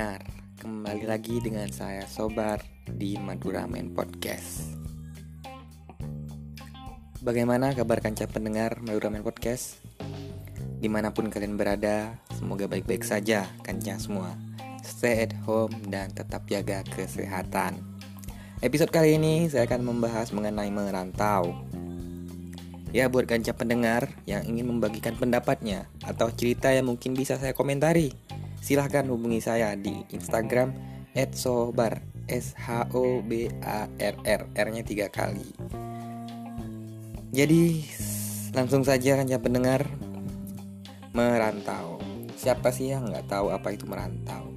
pendengar, kembali lagi dengan saya Sobar di Madura Men Podcast. Bagaimana kabar kanca pendengar Madura Men Podcast? Di mana pun kalian berada, semoga baik-baik saja kanca semua. Stay at home dan tetap jaga kesehatan. Episode kali ini saya akan membahas mengenai merantau. Ya buat kanca pendengar yang ingin membagikan pendapatnya atau cerita yang mungkin bisa saya komentari silahkan hubungi saya di Instagram @sobar S H O B A R R R-nya tiga kali. Jadi langsung saja kan ya pendengar merantau. Siapa sih yang nggak tahu apa itu merantau?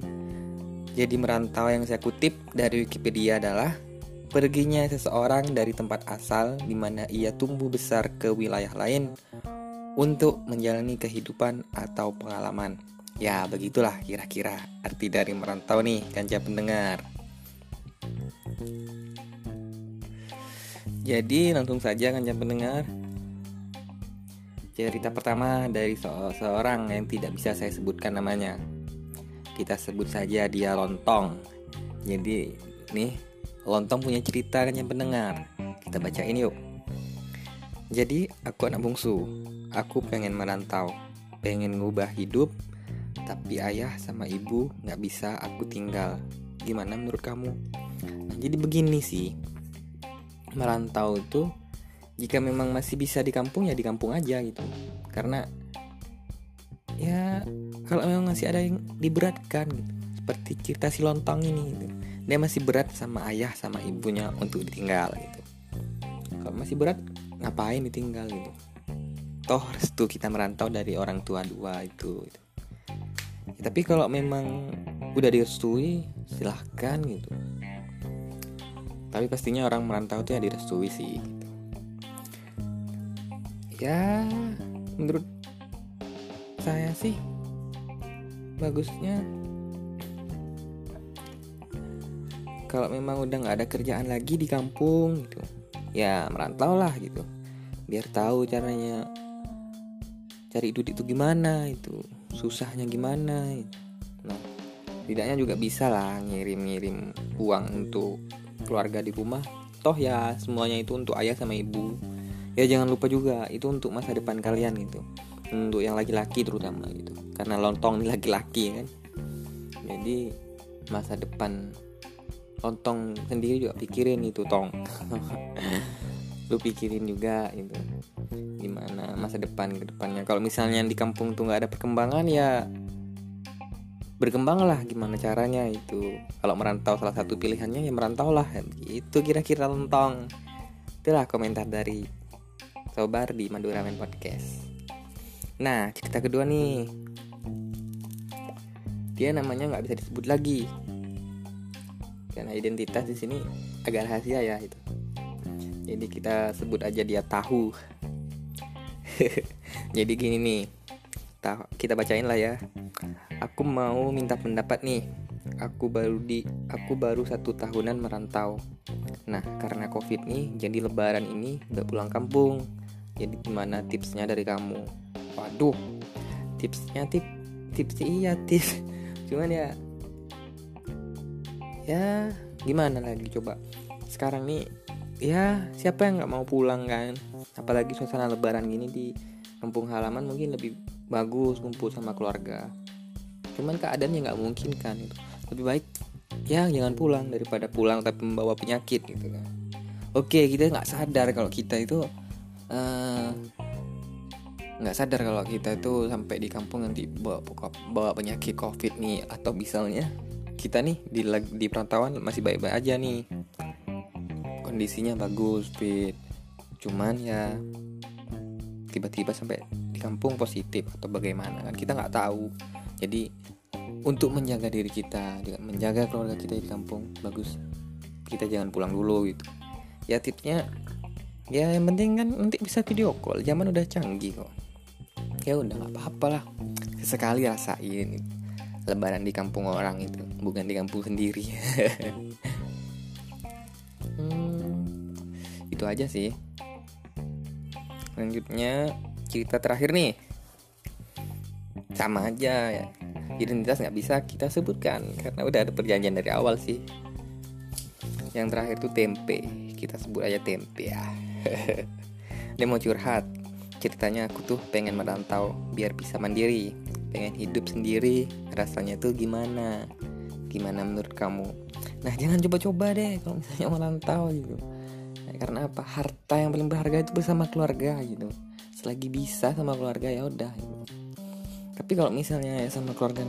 Jadi merantau yang saya kutip dari Wikipedia adalah perginya seseorang dari tempat asal di mana ia tumbuh besar ke wilayah lain untuk menjalani kehidupan atau pengalaman. Ya, begitulah kira-kira arti dari merantau nih, kanca pendengar. Jadi, langsung saja kanca pendengar. Cerita pertama dari se seorang yang tidak bisa saya sebutkan namanya. Kita sebut saja dia Lontong. Jadi, nih, Lontong punya cerita kanca pendengar. Kita bacain yuk. Jadi, aku anak bungsu. Aku pengen merantau, pengen ngubah hidup, tapi ayah sama ibu nggak bisa aku tinggal. Gimana menurut kamu? Nah, jadi begini sih, merantau itu jika memang masih bisa di kampung ya di kampung aja gitu. Karena ya kalau memang masih ada yang diberatkan gitu, seperti cerita si lontong ini gitu. Dia masih berat sama ayah sama ibunya untuk ditinggal gitu. Kalau masih berat ngapain ditinggal gitu. Toh restu kita merantau dari orang tua dua itu. Gitu tapi kalau memang udah direstui silahkan gitu. Tapi pastinya orang merantau tuh ya direstui sih gitu. ya menurut saya sih bagusnya kalau memang udah nggak ada kerjaan lagi di kampung gitu ya merantau lah gitu. Biar tahu caranya cari duit itu gimana itu susahnya gimana? Nah tidaknya juga bisa lah ngirim-ngirim uang untuk keluarga di rumah. Toh ya semuanya itu untuk ayah sama ibu. Ya jangan lupa juga itu untuk masa depan kalian gitu. Untuk yang laki-laki terutama gitu. Karena lontong ini laki-laki kan? Jadi masa depan lontong sendiri juga pikirin itu tong. Lu pikirin juga gimana masa depan ke depannya. Kalau misalnya di kampung tuh nggak ada perkembangan ya berkembang lah gimana caranya itu. Kalau merantau salah satu pilihannya ya merantau lah. Itu kira-kira lontong itulah komentar dari Sobar di Madura Men Podcast. Nah cerita kedua nih. Dia namanya nggak bisa disebut lagi. Karena identitas di sini agak rahasia ya itu. Jadi kita sebut aja dia tahu Jadi gini nih, kita bacain lah ya. Aku mau minta pendapat nih. Aku baru di, aku baru satu tahunan merantau. Nah, karena covid nih, jadi Lebaran ini nggak pulang kampung. Jadi gimana tipsnya dari kamu? Waduh, tipsnya tip, tips iya tips. Cuman ya, ya gimana lagi coba. Sekarang nih, ya siapa yang nggak mau pulang kan? Apalagi suasana lebaran gini di kampung halaman mungkin lebih bagus kumpul sama keluarga. Cuman keadaannya nggak mungkin kan itu. Lebih baik ya jangan pulang daripada pulang tapi membawa penyakit gitu kan. Oke kita nggak sadar kalau kita itu eh, nggak uh, sadar kalau kita itu sampai di kampung nanti bawa bawa penyakit covid nih. Atau misalnya kita nih di di perantauan masih baik-baik aja nih. Kondisinya bagus fit cuman ya tiba-tiba sampai di kampung positif atau bagaimana kan kita nggak tahu. Jadi untuk menjaga diri kita menjaga keluarga kita di kampung bagus. Kita jangan pulang dulu gitu. Ya tipsnya ya yang penting kan nanti bisa video call. Zaman udah canggih kok. Ya udah nggak apa-apa lah. Sesekali rasain lebaran di kampung orang itu bukan di kampung sendiri. Hmm, itu aja sih Selanjutnya cerita terakhir nih. Sama aja ya. Identitas nggak bisa kita sebutkan karena udah ada perjanjian dari awal sih. Yang terakhir tuh tempe. Kita sebut aja tempe ya. Dia mau curhat. Ceritanya aku tuh pengen merantau biar bisa mandiri. Pengen hidup sendiri. Rasanya tuh gimana? Gimana menurut kamu? Nah jangan coba-coba deh kalau misalnya merantau gitu nah, karena apa? Harta yang paling berharga itu bersama keluarga gitu. Selagi bisa sama keluarga ya udah gitu. tapi kalau misalnya ya sama keluarga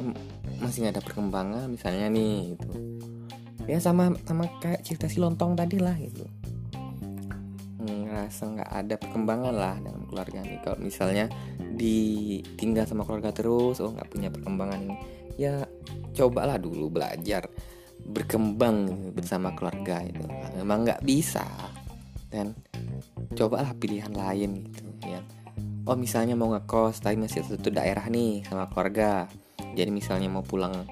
masih nggak ada perkembangan misalnya nih gitu. Ya sama sama kayak cerita si lontong tadi lah gitu. Ngerasa nggak ada perkembangan lah dalam keluarga ini kalau misalnya ditinggal sama keluarga terus oh nggak punya perkembangan ya cobalah dulu belajar berkembang bersama keluarga itu memang nggak bisa dan cobalah pilihan lain gitu ya. Oh misalnya mau ngekos tapi masih satu daerah nih sama keluarga. Jadi misalnya mau pulang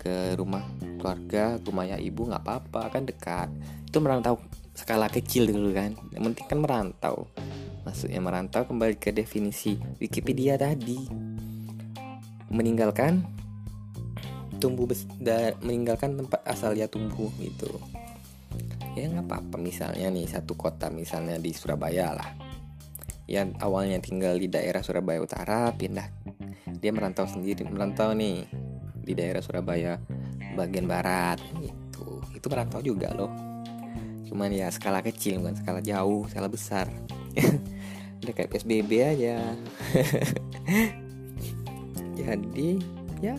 ke rumah keluarga rumah ya ibu nggak apa-apa kan dekat. Itu merantau skala kecil dulu kan. Yang penting kan merantau. Maksudnya merantau kembali ke definisi Wikipedia tadi. Meninggalkan tumbuh meninggalkan tempat asal dia tumbuh gitu ya nggak apa-apa. Misalnya nih satu kota misalnya di Surabaya lah. Yang awalnya tinggal di daerah Surabaya Utara pindah. Dia merantau sendiri merantau nih di daerah Surabaya bagian barat gitu. Itu merantau juga loh. Cuman ya skala kecil bukan skala jauh skala besar. Udah kayak PSBB aja. Jadi ya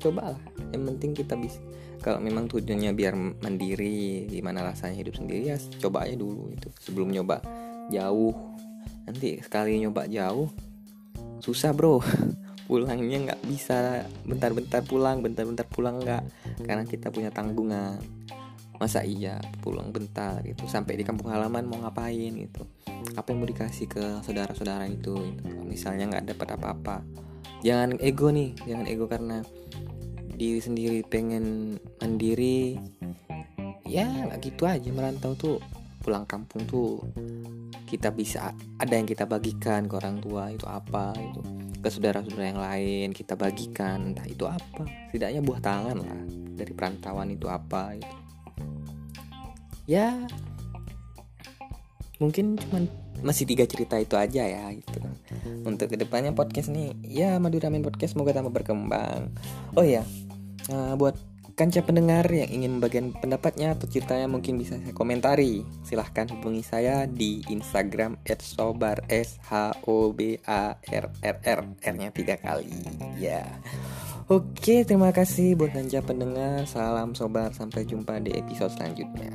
cobalah. Yang penting kita bisa kalau memang tujuannya biar mandiri gimana rasanya hidup sendiri ya coba aja dulu itu sebelum nyoba jauh. Nanti sekali nyoba jauh susah bro. Pulangnya nggak bisa. Bentar-bentar pulang bentar-bentar pulang nggak. Karena kita punya tanggungan. Masa iya pulang bentar gitu. Sampai di kampung halaman mau ngapain gitu. Apa yang mau dikasih ke saudara-saudara itu gitu. misalnya nggak dapat apa-apa. Jangan ego nih jangan ego karena diri sendiri pengen mandiri ya nggak gitu aja merantau tuh pulang kampung tuh kita bisa ada yang kita bagikan ke orang tua itu apa itu ke saudara-saudara yang lain kita bagikan entah itu apa setidaknya buah tangan lah dari perantauan itu apa itu. Ya mungkin cuman masih tiga cerita itu aja ya gitu. Untuk ke depannya podcast nih ya Madura Main Podcast semoga tambah berkembang. Oh ya uh, buat kanca pendengar yang ingin membagikan pendapatnya atau ceritanya mungkin bisa saya komentari silahkan hubungi saya di Instagram @sobar s h o b a r r r r nya tiga kali ya Oke, terima kasih buat kanca pendengar. Salam sobar, sampai jumpa di episode selanjutnya.